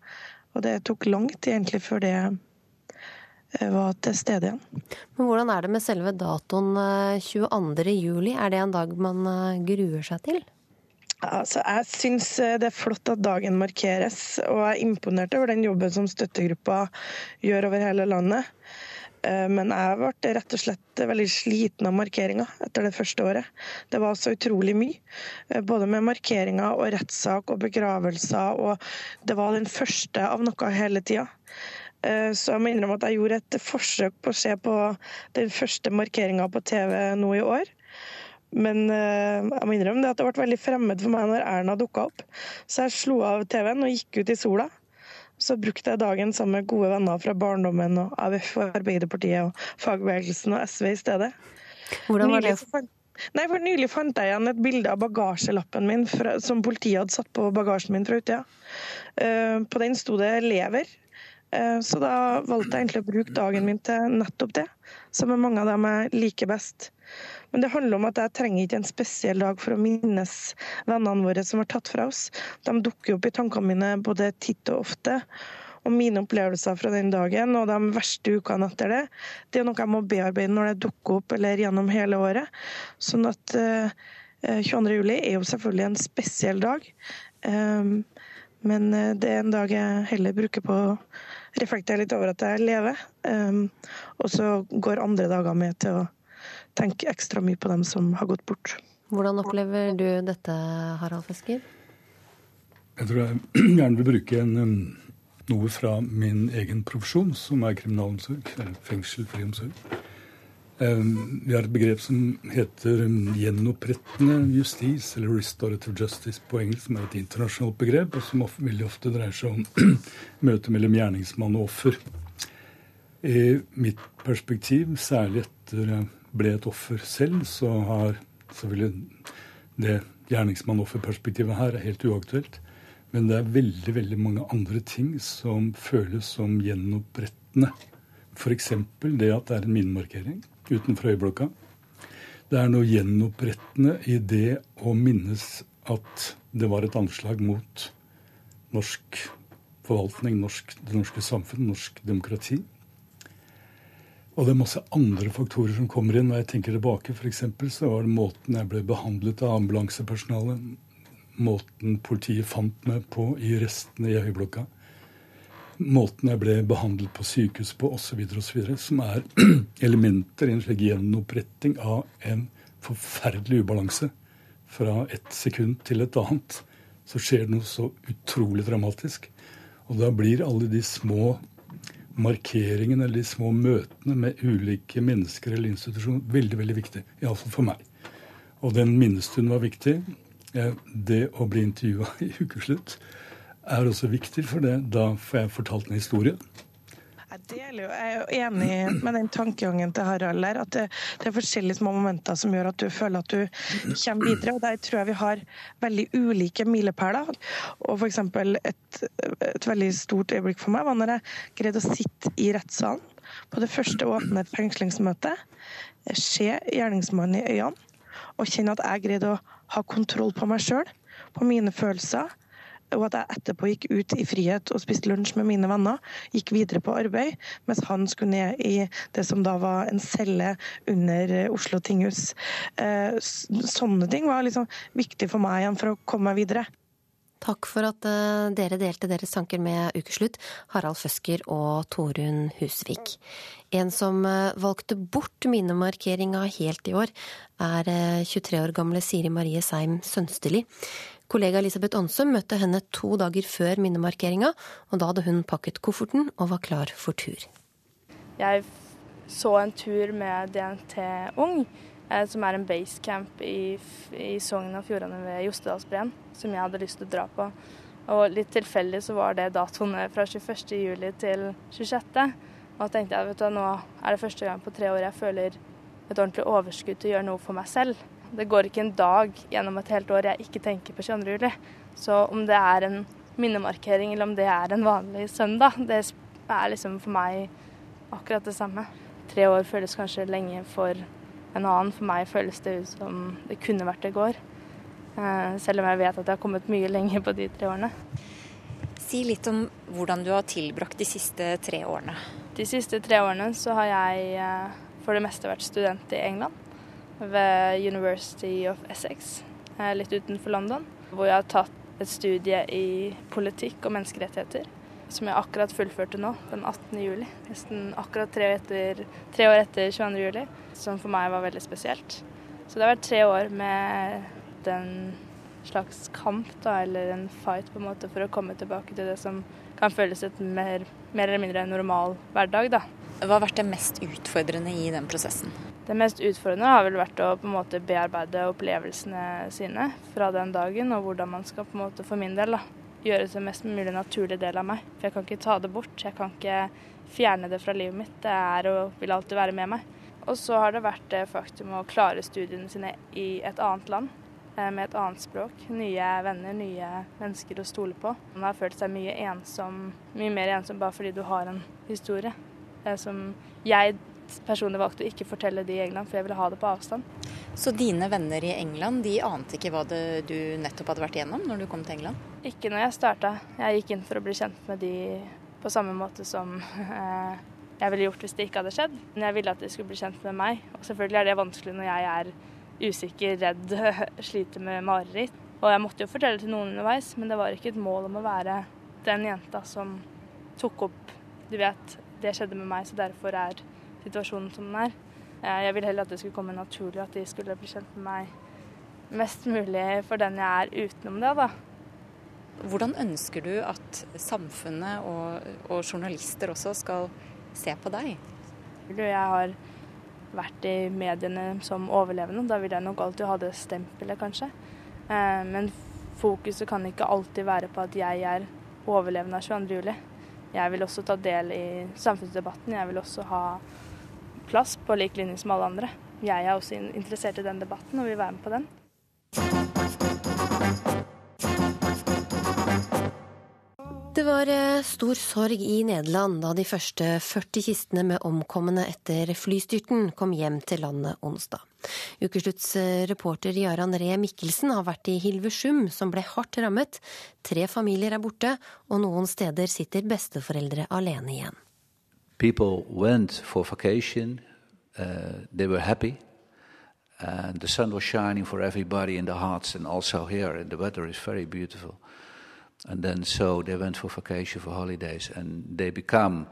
S23: Og det tok lang tid egentlig før det eh, var til stede igjen.
S1: Men Hvordan er det med selve datoen 22.07? Er det en dag man gruer seg til?
S23: Altså, jeg syns eh, det er flott at dagen markeres, og jeg er imponert over den jobben som støttegruppa gjør over hele landet. Eh, men jeg ble rett og slett veldig sliten av markeringa etter det første året. Det var så utrolig mye. Eh, både med markeringer og rettssak og begravelser. Og det var den første av noe hele tida. Så jeg må innrømme at jeg gjorde et forsøk på å se på den første markeringa på TV nå i år. Men uh, jeg må innrømme det at det ble veldig fremmed for meg når Erna dukka opp. Så jeg slo av TV-en og gikk ut i sola. Så brukte jeg dagen sammen med gode venner fra barndommen og AUF og Arbeiderpartiet og fagbevegelsen og SV i stedet.
S1: Hvordan var det?
S23: Nei, for Nylig fant jeg igjen et bilde av bagasjelappen min fra, som politiet hadde satt på bagasjen min fra utsida. Uh, på den sto det 'lever'. Uh, så da valgte jeg egentlig å bruke dagen min til nettopp det, som er mange av dem jeg liker best. Men det handler om at jeg trenger ikke en spesiell dag for å minnes vennene våre som var tatt fra oss. De dukker opp i tankene mine både titt og ofte. og mine opplevelser fra den dagen og de verste ukene etter det, det er noe jeg må bearbeide når det dukker opp eller gjennom hele året. Sånn at 22. juli er jo selvfølgelig en spesiell dag. Men det er en dag jeg heller bruker på jeg litt over at jeg lever. Og så går andre dager med til å tenke ekstra mye på dem som har gått bort.
S1: Hvordan opplever du dette, Harald Fesker?
S22: Jeg tror jeg gjerne vil bruke en, um, noe fra min egen profesjon, som er kriminalomsorg, eller fengsel, friomsorg. Vi har et begrep som heter gjenopprettende justis, eller restorative justice på engelsk, som er et internasjonalt begrep, og som veldig ofte dreier seg om møtet mellom gjerningsmann og offer. I mitt perspektiv, særlig etter jeg ble et offer selv, så har selvfølgelig det gjerningsmann-offer-perspektivet her er helt uaktuelt. Men det er veldig veldig mange andre ting som føles som gjenopprettende. F.eks. det at det er en minnemarkering utenfor Høyblokka. Det er noe gjenopprettende i det å minnes at det var et anslag mot norsk forvaltning, norsk, det norske samfunn, norsk demokrati. Og det er masse andre faktorer som kommer inn. Når jeg tenker tilbake, f.eks., så var det måten jeg ble behandlet av ambulansepersonalet, måten politiet fant meg på i restene i høyblokka, måten jeg ble behandlet på sykehus på, osv., som er elementer i en slik gjenoppretting av en forferdelig ubalanse. Fra et sekund til et annet så skjer det noe så utrolig dramatisk. Og da blir alle de små markeringene eller de små møtene med ulike mennesker eller institusjoner veldig veldig viktig. Iallfall for meg. Og den minnestunden var viktig. Det å bli intervjua i Ukeslutt er også viktig, for det. da får jeg fortalt en historie
S23: jeg deler jo, jeg er jo enig med den tankegangen til Harald der, at det, det, er forskjellige små momenter som gjør at du føler at du kommer videre. og Der tror jeg vi har veldig ulike milepæler. Og f.eks. Et, et veldig stort øyeblikk for meg var når jeg greide å sitte i rettssalen på det første åpne fengslingsmøtet, se gjerningsmannen i øynene og kjenne at jeg greide å ha kontroll på meg sjøl, på mine følelser og at jeg etterpå gikk ut i frihet og spiste lunsj med mine venner. Gikk videre på arbeid, mens han skulle ned i det som da var en celle under eh, Oslo tinghus. Eh, sånne ting var liksom viktig for meg igjen for å komme meg videre.
S1: Takk for at eh, dere delte deres tanker med Ukeslutt, Harald Føsker og Torunn Husvik. En som valgte bort minnemarkeringa helt i år, er 23 år gamle Siri Marie Seim Sønsteli. Kollega Elisabeth Aansum møtte henne to dager før minnemarkeringa, og da hadde hun pakket kofferten og var klar for tur.
S24: Jeg så en tur med DNT Ung, eh, som er en basecamp i, i Sogn og Fjordane ved Jostedalsbreen, som jeg hadde lyst til å dra på. Og litt tilfeldig så var det datoene fra 21.07 til 26. Og da tenkte jeg vet du, nå er det første gang på tre år jeg føler et ordentlig overskudd til å gjøre noe for meg selv. Det går ikke en dag gjennom et helt år jeg ikke tenker på 22. juli. Så om det er en minnemarkering eller om det er en vanlig søndag, det er liksom for meg akkurat det samme. Tre år føles kanskje lenge for en annen. For meg føles det ut som det kunne vært i går. Eh, selv om jeg vet at jeg har kommet mye lenger på de tre årene.
S25: Si litt om hvordan du har tilbrakt de siste tre årene.
S24: De siste tre årene så har jeg eh, for det meste vært student i England ved University of Essex, litt utenfor London. Hvor jeg har tatt et studie i politikk og menneskerettigheter, som jeg akkurat fullførte nå, den 18. juli. Nesten akkurat tre, etter, tre år etter 22. juli, som for meg var veldig spesielt. Så det har vært tre år med den slags kamp, da, eller en fight på en måte, for å komme tilbake til det som kan føles et mer, mer eller mindre normal hverdag. da.
S25: Hva har vært det mest utfordrende i den prosessen?
S24: Det mest utfordrende har vel vært å på en måte bearbeide opplevelsene sine fra den dagen, og hvordan man skal på en måte for min del da, gjøre det mest mulig naturlig del av meg. For jeg kan ikke ta det bort, jeg kan ikke fjerne det fra livet mitt. Det er og vil alltid være med meg. Og så har det vært det faktum å klare studiene sine i et annet land, eh, med et annet språk. Nye venner, nye mennesker å stole på. Man har følt seg mye ensom, mye mer ensom bare fordi du har en historie Det som jeg personlig valgte å ikke fortelle de i England, for jeg ville ha det på avstand.
S25: Så dine venner i England de ante ikke hva det du nettopp hadde vært igjennom når du kom til England?
S24: Ikke når jeg starta. Jeg gikk inn for å bli kjent med de på samme måte som eh, jeg ville gjort hvis det ikke hadde skjedd. Men jeg ville at de skulle bli kjent med meg. Og selvfølgelig er det vanskelig når jeg er usikker, redd, sliter med mareritt. Og jeg måtte jo fortelle til noen underveis, men det var ikke et mål om å være den jenta som tok opp Du vet, det skjedde med meg, så derfor er situasjonen som den er. Eh, jeg ville heller at det skulle komme naturlig, at de skulle bli kjent med meg mest mulig for den jeg er utenom det, da.
S25: Hvordan ønsker du at samfunnet og, og journalister også skal se på deg?
S24: Jeg har vært i mediene som overlevende. Da vil jeg nok alltid ha det stempelet, kanskje. Eh, men fokuset kan ikke alltid være på at jeg er overlevende av 22.07. Jeg vil også ta del i samfunnsdebatten. Jeg vil også ha plass på lik linje som alle andre. Jeg er også interessert i den debatten og vil være med på den.
S1: Det var eh, stor sorg i Nederland da de første 40 kistene med omkomne etter flystyrten kom hjem til landet onsdag. Ukeslutts eh, reporter Jaran Ree Mikkelsen har vært i Hilversum, som ble hardt rammet. Tre familier er borte, og noen steder sitter besteforeldre alene igjen.
S26: People went for vacation. Uh, they were happy. And the sun was shining for everybody in the hearts and also here. And the weather is very beautiful. And then so they went for vacation, for holidays, and they become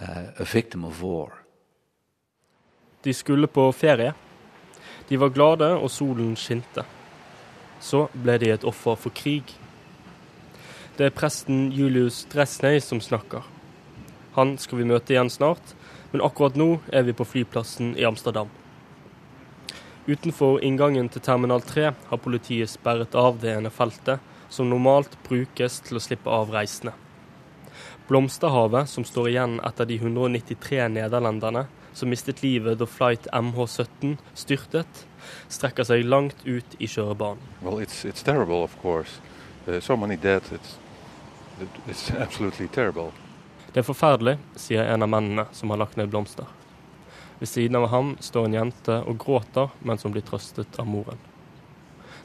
S26: uh, a victim of war.
S17: De skulle på ferie. De var glade, og solen skinte. Så ble de et offer for krig. Det er presten Julius Dresney som snakker. Han skal vi møte igjen snart, men akkurat nå er vi på flyplassen i Amsterdam. Utenfor inngangen til Terminal 3 har politiet sperret av det ene feltet som normalt brukes til å slippe av reisende. Blomsterhavet, som står igjen etter de 193 nederlenderne som mistet livet da flight MH17 styrtet, strekker seg langt ut i kjørebanen.
S27: Well, it's, it's terrible, of course. Uh, so many dead. It's.
S17: Det er forferdelig, sier en av mennene som har lagt ned blomster. Ved siden av ham står en jente og gråter mens hun blir trøstet av moren.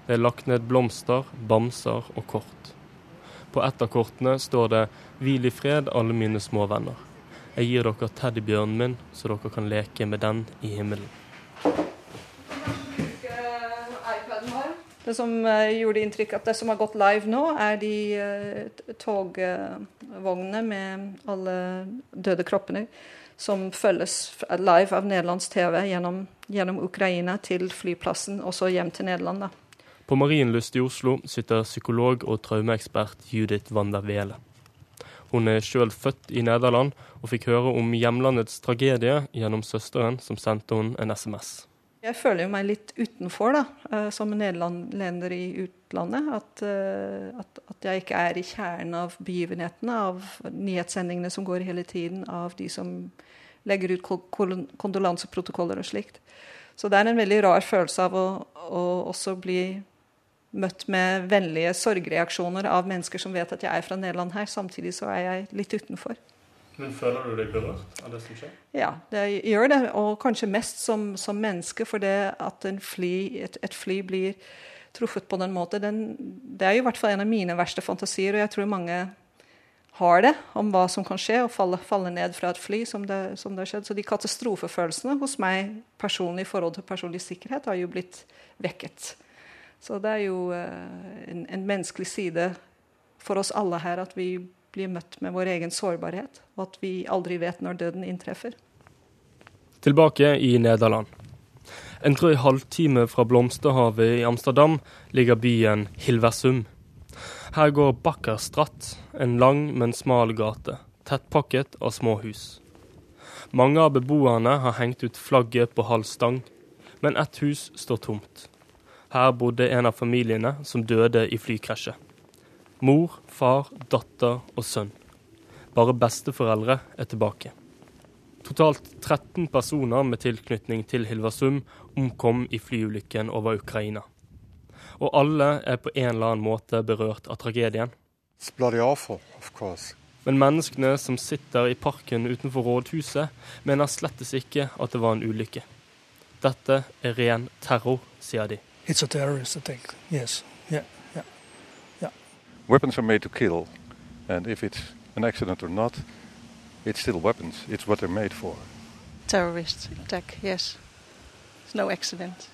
S17: Det er lagt ned blomster, bamser og kort. På ett av kortene står det 'Hvil i fred, alle mine små venner'. Jeg gir dere teddybjørnen min, så dere kan leke med den i himmelen.
S12: Det som eh, gjorde inntrykk at det som har gått live nå, er de uh, togvognene med alle døde kroppene som følges live av nederlandsk TV gjennom, gjennom Ukraina til flyplassen og så hjem til Nederland. da.
S17: På Marienlyst i Oslo sitter psykolog og traumeekspert Judith van der Wele. Hun er sjøl født i Nederland og fikk høre om hjemlandets tragedie gjennom søsteren, som sendte hun en SMS.
S12: Jeg føler meg litt utenfor da, eh, som nederlender i utlandet. At, eh, at, at, jeg ikke er i kjernen av begivenhetene, av nyhetssendingene som går hele tiden, av de som legger ut kondolanseprotokoller og slikt. Så det er en veldig rar følelse av å, å også bli møtt med vennlige sorgreaksjoner av mennesker som vet at jeg er fra Nederland her. Samtidig så er jeg litt utenfor.
S17: Men føler du deg berørt av det som skjer?
S12: Ja, det gjør det. Og kanskje mest som, som menneske. For det at fly, et, et, fly blir truffet på den måten, den, det er jo i hvert fall en av mine verste fantasier. Og jeg tror mange har det, om hva som kan skje, å falle, falle ned fra et fly, som det, som det har skjedd. Så de katastrofefølelsene hos meg personlig i forhold til personlig sikkerhet har jo blitt vekket. Så det er jo eh, en, en, menneskelig side for oss alle her at vi blir møtt med vår egen sårbarhet, og at vi aldri vet når døden inntreffer.
S17: Tilbake i Nederland. En drøy halvtime fra Blomsterhavet i Amsterdam ligger byen Hilversum. Her går Bakkerstratt, en lang, men smal gate, tettpakket av små hus. Mange av beboerne har hengt ut flagget på halv stang, men ett hus står tomt. Her bodde en av familiene som døde i flykrasjet. Mor, far, datter og sønn. Bare besteforeldre er tilbake. Totalt 13 personer med tilknytning til Hilversum omkom i flyulykken over Ukraina. Og alle er på en eller annen måte berørt av tragedien.
S27: Awful,
S17: Men menneskene som sitter i parken utenfor rådhuset, mener slettes ikke at det var en ulykke. Dette er ren terror, sier de.
S28: it's a terrorist attack. Yes.
S27: Weapons are made to kill, and if it's an accident or not, it's still weapons. It's what they're made for.
S29: Terrorist attack, yes. It's no accident.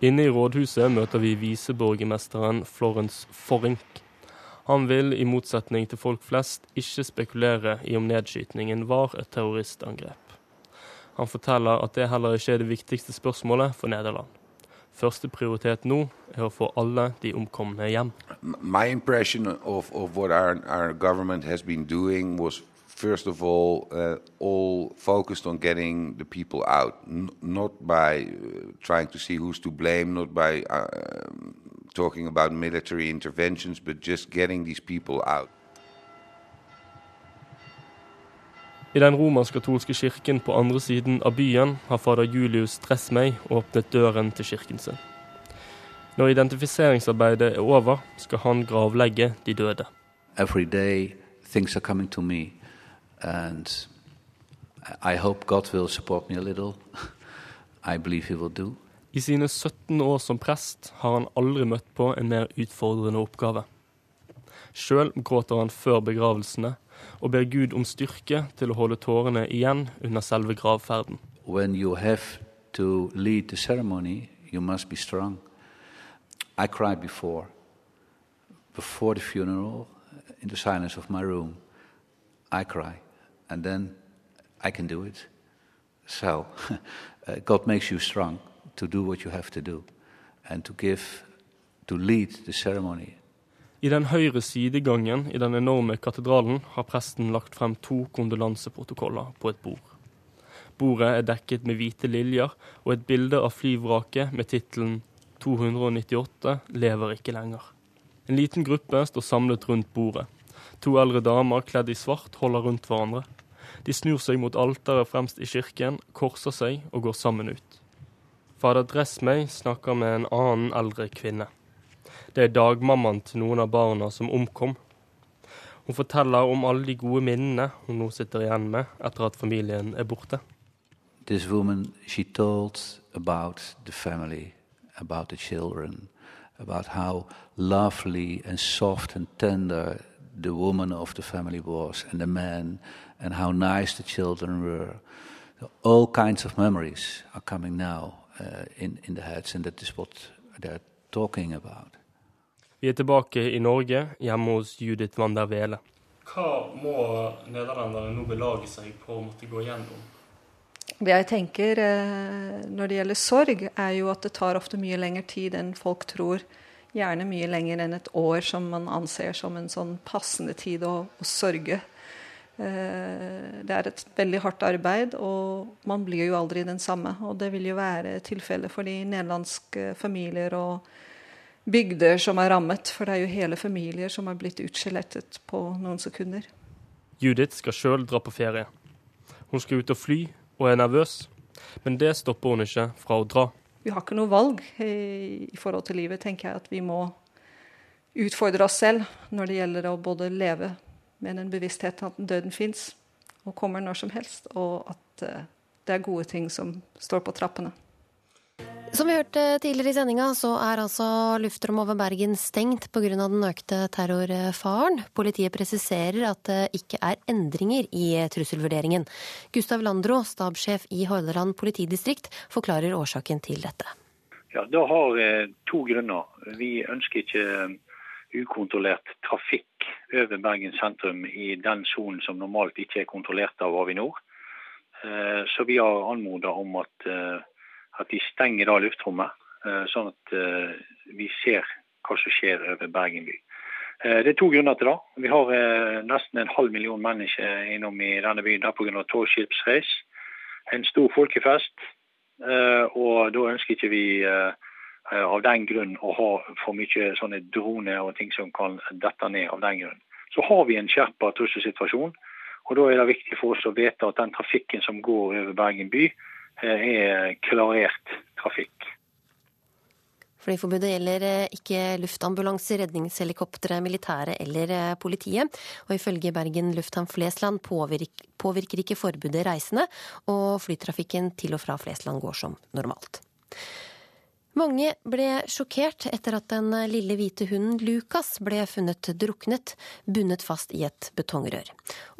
S17: Inne i rådhuset møter vi viseborgermesteren Florence Forrink. Han vil, i motsetning til folk flest, ikke spekulere i om nedskytningen var et terroristangrep. Han forteller at det heller ikke er det viktigste spørsmålet for Nederland. Første prioritet nå er å få alle de omkomne hjem.
S30: My impression of, of what our, our government has been doing was first of all, uh, all focused on getting the people out, N not by uh, trying to see who's to blame, not by uh, talking about military interventions, but just getting these people out.
S17: I den romersk-katolske kirken på andre siden av byen har fader Julius Dressmey åpnet døren til kirken sin. Når identifiseringsarbeidet er over, skal han gravlegge de døde.
S26: Every day things are coming to me, and I hope God will support me a little. I believe He will do.
S17: I sine 17 år som prest har han aldri møtt på en mer utfordrende oppgave. Sjøl gråter han før begravelsene, og ber Gud om styrke til å holde tårene igjen under selve gravferden.
S26: When you have to lead the ceremony, you must be strong. I cried before, before the funeral, in the silence of my room. I cry, and then I can do it. So, uh, God makes you strong to do to to give, to lead the ceremony.
S17: I den høyre sidegangen i den enorme katedralen har presten lagt frem to kondolanseprotokoller på et bord. Bordet er dekket med hvite liljer og et bilde av flyvraket med tittelen 298 lever ikke lenger. En liten gruppe står samlet rundt bordet. To eldre damer kledd i svart holder rundt hverandre. De snur seg mot alteret fremst i kirken, korser seg og går sammen ut. Fader Dressmey snakker med en annen eldre kvinne. Det er dagmammaen til noen av barna som omkom. Hun forteller om alle de gode minnene hun nå sitter igjen med etter at familien er borte.
S26: This woman, she told about the family, about the children, about how lovely and soft and tender the woman of the family was, and the man, and how nice the children were. All kinds of memories are coming now uh, in, in the heads, and that is what they're talking about.
S17: Vi er tilbake i Norge, hjemme hos Judith van der Vele. Hva må nederlenderne nå belage seg på å måtte gå gjennom?
S12: Det jeg tenker eh, når det gjelder sorg, er jo at det tar ofte mye lengre tid enn folk tror. Gjerne mye lenger enn et år, som man anser som en sånn passende tid å, å sorge. Eh, det er et veldig hardt arbeid, og man blir jo aldri den samme. Og det vil jo være tilfellet for de nederlandske familier og bygder som er rammet. For det er jo hele familier som er blitt utskjelettet på noen sekunder.
S17: Judith skal sjøl dra på ferie. Hun skal ut og fly og er nervøs, men det stopper hun ikke fra å dra.
S12: Vi har ikke noe valg i, forhold til livet, tenker jeg at vi må utfordre oss selv når det gjelder å både leve med den bevisstheten at døden fins og kommer når som helst, og at uh, det er gode ting som står på trappene.
S1: Som vi hørte tidligere i sendinga, så er altså luftrommet over Bergen stengt pga. den økte terrorfaren. Politiet presiserer at det ikke er endringer i trusselvurderingen. Gustav Landro, stabssjef i Hordaland politidistrikt, forklarer årsaken til dette.
S31: Ja, Det har eh, to grunner. Vi ønsker ikke eh, ukontrollert trafikk over Bergen sentrum i den sonen som normalt ikke er kontrollert av Avinor. Eh, så vi har anmoda om at at de stenger da luftrommet, eh, sånn at eh, vi ser hva som skjer over Bergen by. Eh, det er to grunner til det. Vi har nesten en halv million mennesker innom i denne byen pga. togskipsreis. En stor folkefest. Og da ønsker ikke vi av den grunn å ha for mye sånne droner og ting som kan dette ned av den grunn. Så har vi en skjerpa trusselsituasjon. Og da er det viktig for oss å vite at den trafikken som går over Bergen by, er klarert trafikk.
S1: Flyforbudet gjelder eh, ikke luftambulanser, redningshelikoptre, militære eller eh, politiet. Og ifølge Bergen lufthavn Flesland påvirker ikke forbudet reisende, og flytrafikken til og fra Flesland går som normalt. Mange ble sjokkert etter at den lille hvite hunden Lukas ble funnet druknet, bundet fast i et betongrør.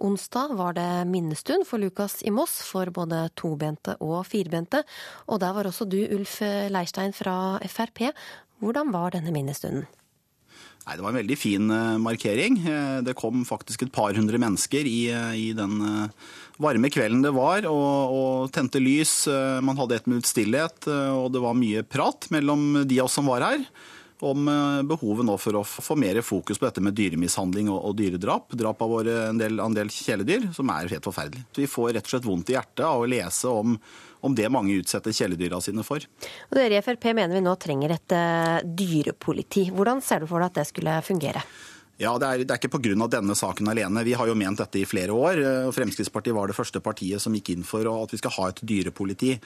S1: Onsdag var det minnestund for Lukas i Moss for både tobente og firbente, og der var også du, Ulf Leirstein fra Frp. Hvordan var denne minnestunden?
S32: Nei, Det var en veldig fin eh, markering. Eh, det kom faktisk et par hundre mennesker i, eh, i den varme kvelden det var, og, og, tente lys. Man hadde et minutts stillhet, og det var mye prat mellom de av oss som var her om behovet nå for å få mer fokus på dette med dyremishandling og dyredrap. Drap av våre, en, del, en del kjæledyr, som er helt forferdelig. Vi får rett og slett vondt i hjertet av å lese om om det mange utsetter kjæledyra sine for.
S1: Og dere i Frp mener vi nå trenger et uh, dyrepoliti. Hvordan ser du for deg at det skulle fungere?
S32: Ja, Det er, det er ikke pga. denne saken alene. Vi har jo ment dette i flere år. Eh, Fremskrittspartiet var det første partiet som gikk inn for at vi skal ha et dyrepoliti.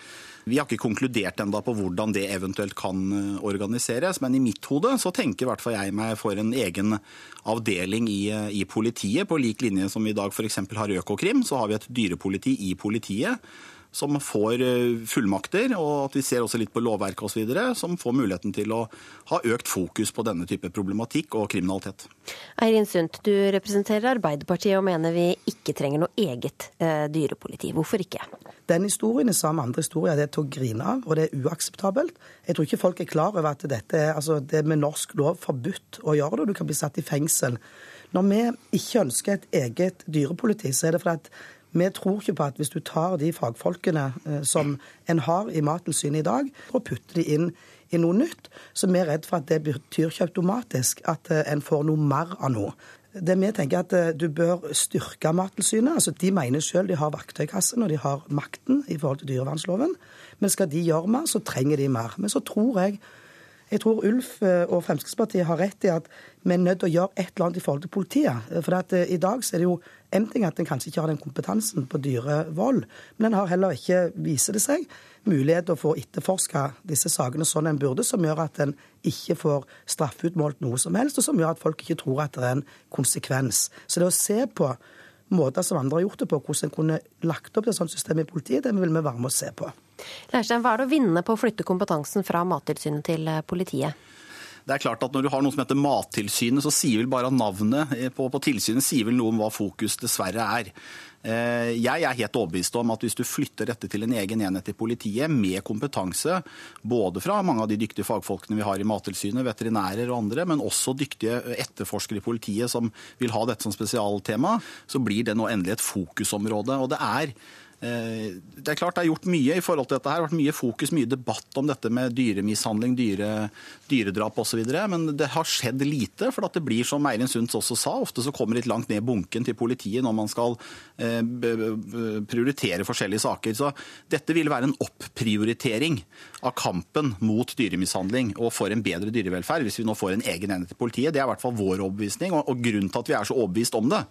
S32: Vi har ikke konkludert enda på hvordan det eventuelt kan eh, organiseres, men i mitt hode så tenker i hvert fall jeg meg for en egen avdeling i, i politiet. På lik linje som vi i dag f.eks. har Økokrim, så har vi et dyrepoliti i politiet som får eh, fullmakter, og at vi ser også litt på lovverket osv., som får muligheten til å ha økt fokus på denne type problematikk og kriminalitet.
S1: Eirin Sundt, du representerer Arbeiderpartiet og mener vi ikke trenger noe eget eh, dyrepoliti. Hvorfor ikke?
S33: Den historien er sammen med andre historier. Det er til å grine av, og det er uakseptabelt. Jeg tror ikke folk er klar over at dette er, altså, det er med norsk lov forbudt å gjøre det. og Du kan bli satt i fengsel. Når vi ikke ønsker et eget dyrepoliti, så er det fordi at vi tror ikke på at hvis du tar de fagfolkene eh, som en har i Mattilsynet i dag, og putter de inn i noe nytt, så vi er redd for at det betyr ikke automatisk at eh, en får noe mer av noe. Det vi tenker at eh, Du bør styrke Mattilsynet. altså De mener selv de har verktøykassen og de har makten i forhold til dyrevernsloven. Men skal de gjøre mer, så trenger de mer. Men så tror jeg jeg tror Ulf og Fremskrittspartiet har rett i at vi er nødt til å gjøre et eller annet i forhold til politiet. For at, I dag så er det jo en ting at en kanskje ikke har den kompetansen på dyrevold, men en har heller ikke, viser det seg, mulighet til å få etterforska disse sakene sånn en burde, som gjør at en ikke får straffeutmålt noe som helst, og som gjør at folk ikke tror at det er en konsekvens. Så det å se på måter som andre har gjort det på, hvordan en kunne lagt opp et sånt system i politiet, det vil vi være med å se på.
S1: Leirstein, hva er det å vinne på å flytte kompetansen fra Mattilsynet til eh, politiet?
S32: Det er klart at Når du har noe som heter Mattilsynet, så sier vel bare navnet på, på tilsynet sier vel noe om hva fokus dessverre er. Eh, jeg er helt overbevist om at hvis du flytter dette til en egen enhet i politiet med kompetanse, både fra mange av de dyktige fagfolkene vi har i Mattilsynet, veterinærer og andre, men også dyktige etterforskere i politiet som vil ha dette som spesialtema, så blir det nå endelig et fokusområde. Og det er Eh, det er klart det er gjort mye i forhold til dette. her, Det har vært mye fokus, mye debatt om dette med dyremishandling, dyre, dyredrap osv. Men det har skjedd lite. For det blir, som Eirin Sunds også sa, ofte så kommer litt langt ned bunken til politiet når man skal eh, prioritere forskjellige saker. Så dette ville være en opprioritering av kampen mot dyremishandling og for en bedre dyrevelferd hvis vi nå får en egen enhet i politiet. Det er i hvert fall vår overbevisning. Og grunnen til at vi er så overbevist om det,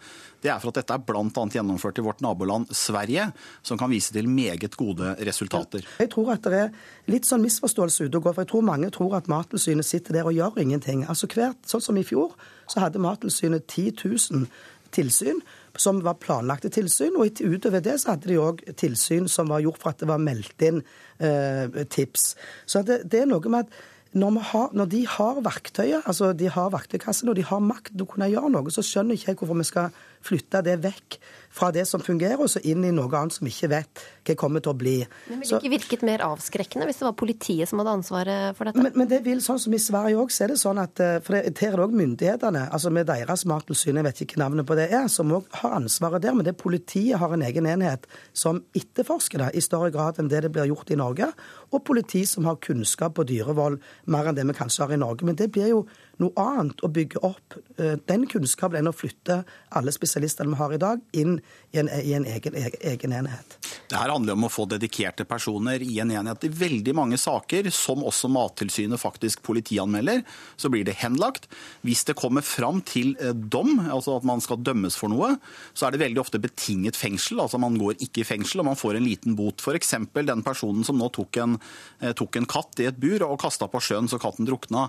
S32: det er for at dette er bl.a. gjennomført i vårt naboland Sverige som kan vise til meget gode resultater.
S33: Jeg tror at det er litt sånn misforståelse ute og går. for Jeg tror mange tror at Mattilsynet sitter der og gjør ingenting. Altså hvert, Sånn som i fjor, så hadde Mattilsynet 10 000 tilsyn som var planlagte tilsyn. Og utover det så hadde de òg tilsyn som var gjort for at det var meldt inn eh, tips. Så det, det er noe med at når, har, når, de har verktøyet, altså de har verktøykassen og de har makt til å kunne gjøre noe, så skjønner ikke jeg hvorfor vi skal flytte det vekk fra det som fungerer, og så inn i noe annet som ikke vet hva kommer til å bli.
S1: Men Ville det ikke virket mer avskrekkende hvis det var politiet som hadde ansvaret for dette?
S33: Men, men det vil, sånn som i Sverige òg, så er det sånn at eh, For det, er det òg myndighetene, altså med deres mattilsyn, jeg vet ikke hva navnet på det er, som òg har ansvaret der. Men det politiet har en egen enhet som etterforsker det i større grad enn det det blir gjort i Norge. Og politi som har kunnskap på dyrevold mer enn det vi kanskje har i Norge. Men det blir jo noe annet å bygge opp eh, den kunnskapen enn å flytte alle spesialistene vi har i dag, inn i en, i en egen, egen, enhet.
S32: Det her handler om å få dedikerte personer i en enhet. I veldig mange saker, som også Mattilsynet faktisk politianmelder, så blir det henlagt. Hvis det kommer fram til eh, dom, altså at man skal dømmes for noe, så er det veldig ofte betinget fengsel. Altså man går ikke i fengsel og man får en liten bot. F.eks. den personen som nå tok en, eh, tok en katt i et bur og kasta på sjøen så katten drukna.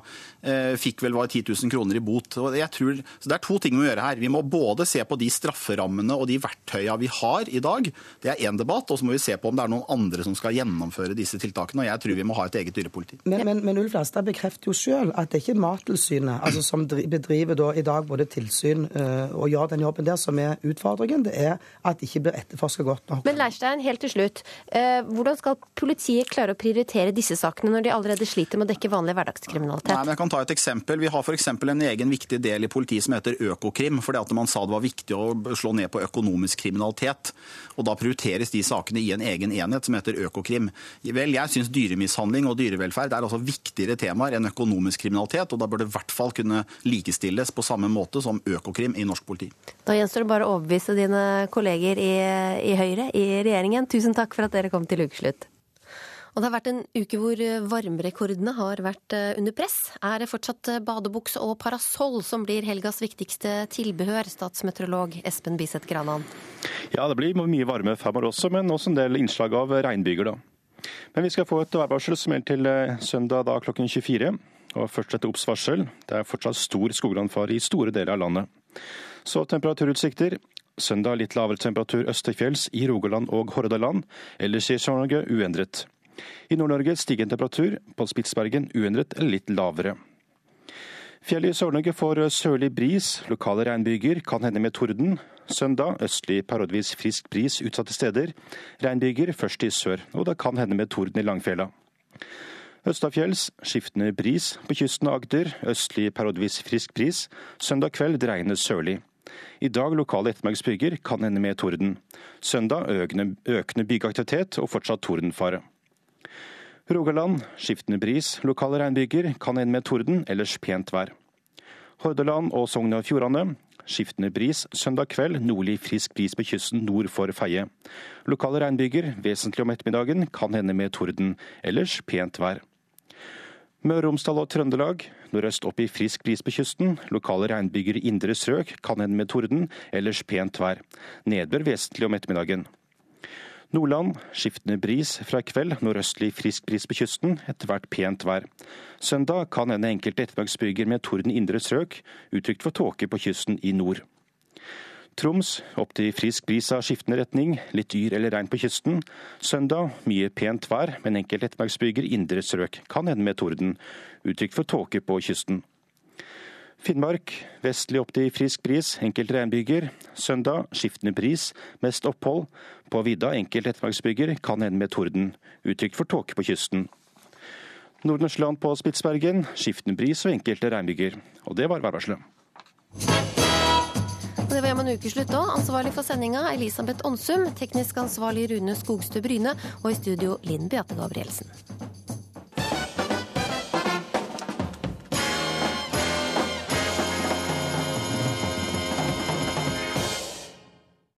S32: Fikk vel var 10 000 kroner i bot. Og jeg tror, så Det er to ting vi må gjøre her. Vi må både se på de strafferammene og de verktøyene vi har i dag. Det er én debatt. Og så må vi se på om det er noen andre som skal gjennomføre disse tiltakene. Og jeg tror vi må ha et eget dyrepoliti.
S33: Men, men, men Ulf Lastad bekrefter jo selv at det er ikke Mattilsynet altså, som bedriver da, i dag både tilsyn uh, og gjør den jobben der som er utfordringen. Det er at det ikke blir etterforska godt nok.
S1: Men Leirstein, helt til slutt. Uh, hvordan skal politiet klare å prioritere disse sakene når de allerede sliter med å dekke vanlig hverdagskriminalitet?
S32: Nei, men jeg kan ta et eksempel. Vi har f.eks. en egen viktig del i politiet som heter Økokrim. fordi at man sa det var viktig å slå ned på økonomisk kriminalitet. Og Da prioriteres de sakene i en egen enhet som heter Økokrim. Vel, jeg syns dyremishandling og dyrevelferd er altså viktigere temaer enn økonomisk kriminalitet. og Da bør det i hvert fall kunne likestilles på samme måte som Økokrim i norsk politi.
S1: Da gjenstår det bare å overbevise dine kolleger i, i Høyre i regjeringen. Tusen takk for at dere kom til ukeslutt. Og det har vært en uke hvor varmerekordene har vært eh, under press. Er det fortsatt eh, badebukse og parasoll som blir helgas viktigste tilbehør, statsmeteorolog Espen Biseth Granan?
S34: Ja, det blir mye varme fremover også, men også en del innslag av regnbyger, da. Men vi skal få et værvarsel som gjelder til eh, søndag da klokken 24. Og først et obs-varsel. Det er fortsatt stor skogbrannfare i store deler av landet. Så temperaturutsikter. Søndag litt lavere temperatur øst til fjells i Rogaland og Hordaland. Ellers i Sør-Norge uendret. I Nord-Norge stigende temperatur, på Spitsbergen uendret eller litt lavere. Fjellet i Sør-Norge får sørlig bris, lokale regnbyger, kan hende med torden. Søndag østlig periodevis frisk bris utsatte steder. Regnbyger først i sør, og det kan hende med torden i Langfjella. Østafjells skiftende bris på kysten av Agder, østlig periodevis frisk bris. Søndag kveld dreiende sørlig. I dag lokale ettermiddagsbyger, kan hende med torden. Søndag økende, økende bygeaktivitet og fortsatt tordenfare. Rogaland skiftende bris, lokale regnbyger, kan ende med torden, ellers pent vær. Hordaland og Sogn og Fjordane skiftende bris, søndag kveld nordlig frisk bris på kysten nord for Feie. Lokale regnbyger, vesentlig om ettermiddagen, kan hende med torden, ellers pent vær. Møre og Romsdal og Trøndelag nordøst opp i frisk bris på kysten. Lokale regnbyger i indre strøk kan hende med torden, ellers pent vær. Nedbør vesentlig om ettermiddagen. Nordland skiftende bris fra i kveld, nordøstlig frisk bris på kysten, etter hvert pent vær. Søndag kan hende enkelte ettermiddagsbyger med torden indre strøk, utrygt for tåke på kysten i nord. Troms opp til frisk bris av skiftende retning, litt dyr eller regn på kysten. Søndag mye pent vær, men enkelte ettermiddagsbyger indre strøk, kan hende med torden, utrygt for tåke på kysten. Finnmark vestlig opp til frisk bris, enkelte regnbyger. Søndag skiftende bris, mest opphold. På vidda enkelte ettermiddagsbyger, kan hende med torden. Utrygt for tåke på kysten. Nordensland på Spitsbergen skiftende bris og enkelte regnbyger. Og det var værvarselet.
S1: Det var hjemme en ukeslutt òg. Ansvarlig for sendinga Elisabeth Onsum, teknisk ansvarlig Rune Skogstø Bryne, og i studio Linn Beate Gabrielsen.